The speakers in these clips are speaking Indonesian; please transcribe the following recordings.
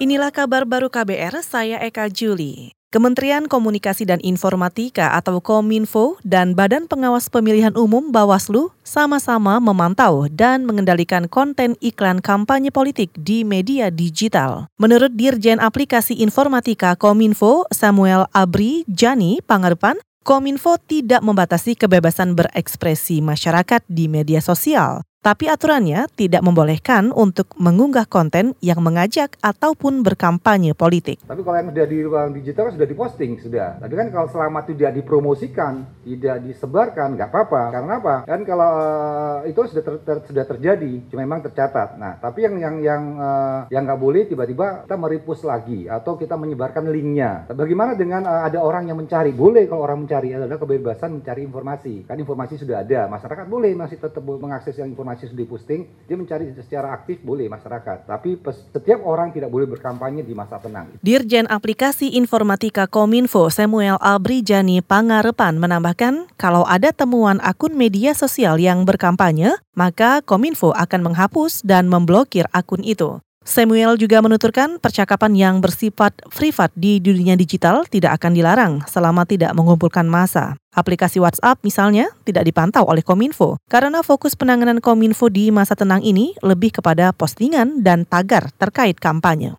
Inilah kabar baru KBR, saya Eka Juli. Kementerian Komunikasi dan Informatika atau Kominfo dan Badan Pengawas Pemilihan Umum Bawaslu sama-sama memantau dan mengendalikan konten iklan kampanye politik di media digital. Menurut Dirjen Aplikasi Informatika Kominfo Samuel Abri Jani Pangarepan, Kominfo tidak membatasi kebebasan berekspresi masyarakat di media sosial. Tapi aturannya tidak membolehkan untuk mengunggah konten yang mengajak ataupun berkampanye politik. Tapi kalau yang sudah di ruang digital kan sudah diposting sudah. Tapi kan kalau selama tidak dipromosikan, tidak disebarkan, nggak apa-apa. Karena apa? Kan kalau uh, itu sudah ter, ter, sudah terjadi, cuma memang tercatat. Nah, tapi yang yang yang uh, yang nggak boleh tiba-tiba kita meripus lagi atau kita menyebarkan linknya. Bagaimana dengan uh, ada orang yang mencari? Boleh kalau orang mencari adalah kebebasan mencari informasi. Kan informasi sudah ada, masyarakat boleh masih tetap mengakses yang informasi informasi sudah diposting, dia mencari secara aktif boleh masyarakat. Tapi setiap orang tidak boleh berkampanye di masa tenang. Dirjen Aplikasi Informatika Kominfo Samuel Albrijani Pangarepan menambahkan, kalau ada temuan akun media sosial yang berkampanye, maka Kominfo akan menghapus dan memblokir akun itu. Samuel juga menuturkan percakapan yang bersifat privat di dunia digital tidak akan dilarang selama tidak mengumpulkan massa. Aplikasi WhatsApp misalnya tidak dipantau oleh Kominfo karena fokus penanganan Kominfo di masa tenang ini lebih kepada postingan dan tagar terkait kampanye.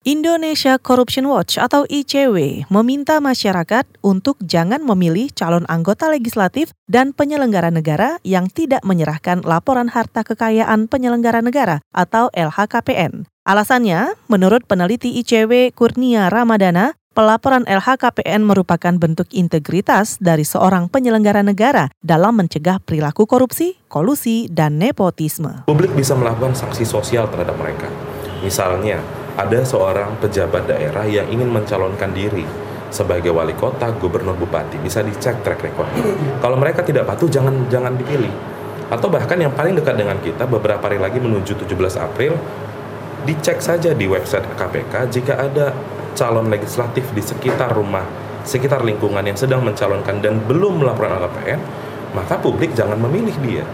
Indonesia Corruption Watch atau ICW meminta masyarakat untuk jangan memilih calon anggota legislatif dan penyelenggara negara yang tidak menyerahkan laporan harta kekayaan penyelenggara negara atau LHKPN. Alasannya, menurut peneliti ICW Kurnia Ramadana, pelaporan LHKPN merupakan bentuk integritas dari seorang penyelenggara negara dalam mencegah perilaku korupsi, kolusi, dan nepotisme. Publik bisa melakukan sanksi sosial terhadap mereka. Misalnya, ada seorang pejabat daerah yang ingin mencalonkan diri sebagai wali kota, gubernur, bupati, bisa dicek track record. Kalau mereka tidak patuh, jangan jangan dipilih. Atau bahkan yang paling dekat dengan kita, beberapa hari lagi menuju 17 April, dicek saja di website KPK jika ada calon legislatif di sekitar rumah, sekitar lingkungan yang sedang mencalonkan dan belum melaporkan LKPN, maka publik jangan memilih dia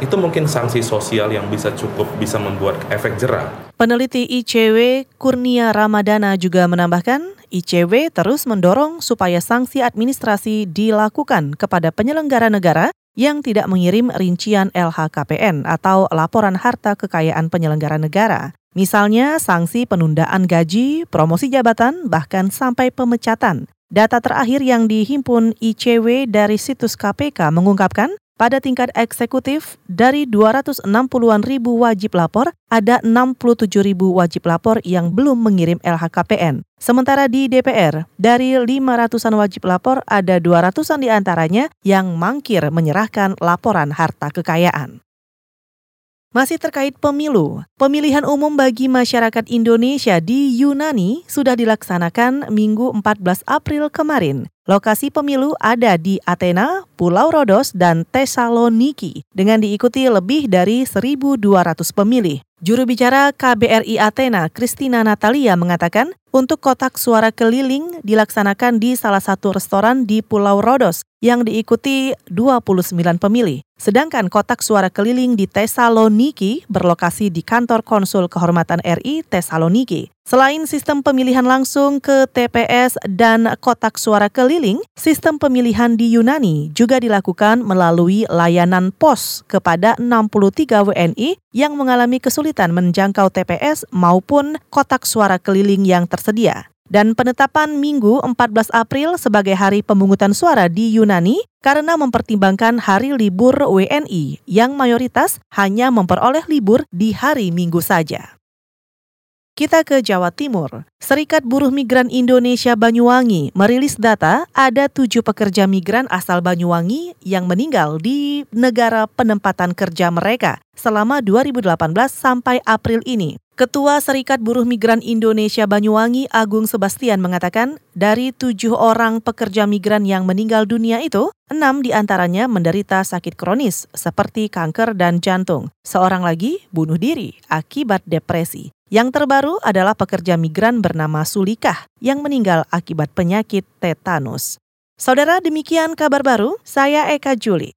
itu mungkin sanksi sosial yang bisa cukup bisa membuat efek jerah. Peneliti ICW Kurnia Ramadana juga menambahkan, ICW terus mendorong supaya sanksi administrasi dilakukan kepada penyelenggara negara yang tidak mengirim rincian LHKPN atau laporan harta kekayaan penyelenggara negara. Misalnya sanksi penundaan gaji, promosi jabatan, bahkan sampai pemecatan. Data terakhir yang dihimpun ICW dari situs KPK mengungkapkan pada tingkat eksekutif, dari 260-an ribu wajib lapor, ada 67 ribu wajib lapor yang belum mengirim LHKPN. Sementara di DPR, dari 500-an wajib lapor, ada 200-an di antaranya yang mangkir menyerahkan laporan harta kekayaan. Masih terkait pemilu, pemilihan umum bagi masyarakat Indonesia di Yunani sudah dilaksanakan Minggu 14 April kemarin. Lokasi pemilu ada di Athena, Pulau Rodos, dan Thessaloniki dengan diikuti lebih dari 1.200 pemilih. Juru bicara KBRI Athena, Christina Natalia mengatakan, untuk kotak suara keliling dilaksanakan di salah satu restoran di Pulau Rodos yang diikuti 29 pemilih. Sedangkan kotak suara keliling di Thessaloniki berlokasi di kantor konsul kehormatan RI Thessaloniki. Selain sistem pemilihan langsung ke TPS dan kotak suara keliling, sistem pemilihan di Yunani juga dilakukan melalui layanan pos kepada 63 WNI yang mengalami kesulitan menjangkau TPS maupun kotak suara keliling yang tersedia. Dan penetapan Minggu 14 April sebagai hari pemungutan suara di Yunani karena mempertimbangkan hari libur WNI yang mayoritas hanya memperoleh libur di hari Minggu saja. Kita ke Jawa Timur. Serikat Buruh Migran Indonesia Banyuwangi merilis data ada tujuh pekerja migran asal Banyuwangi yang meninggal di negara penempatan kerja mereka selama 2018 sampai April ini. Ketua Serikat Buruh Migran Indonesia Banyuwangi Agung Sebastian mengatakan dari tujuh orang pekerja migran yang meninggal dunia itu, enam di antaranya menderita sakit kronis seperti kanker dan jantung. Seorang lagi bunuh diri akibat depresi. Yang terbaru adalah pekerja migran bernama Sulikah yang meninggal akibat penyakit tetanus. Saudara, demikian kabar baru. Saya Eka Juli.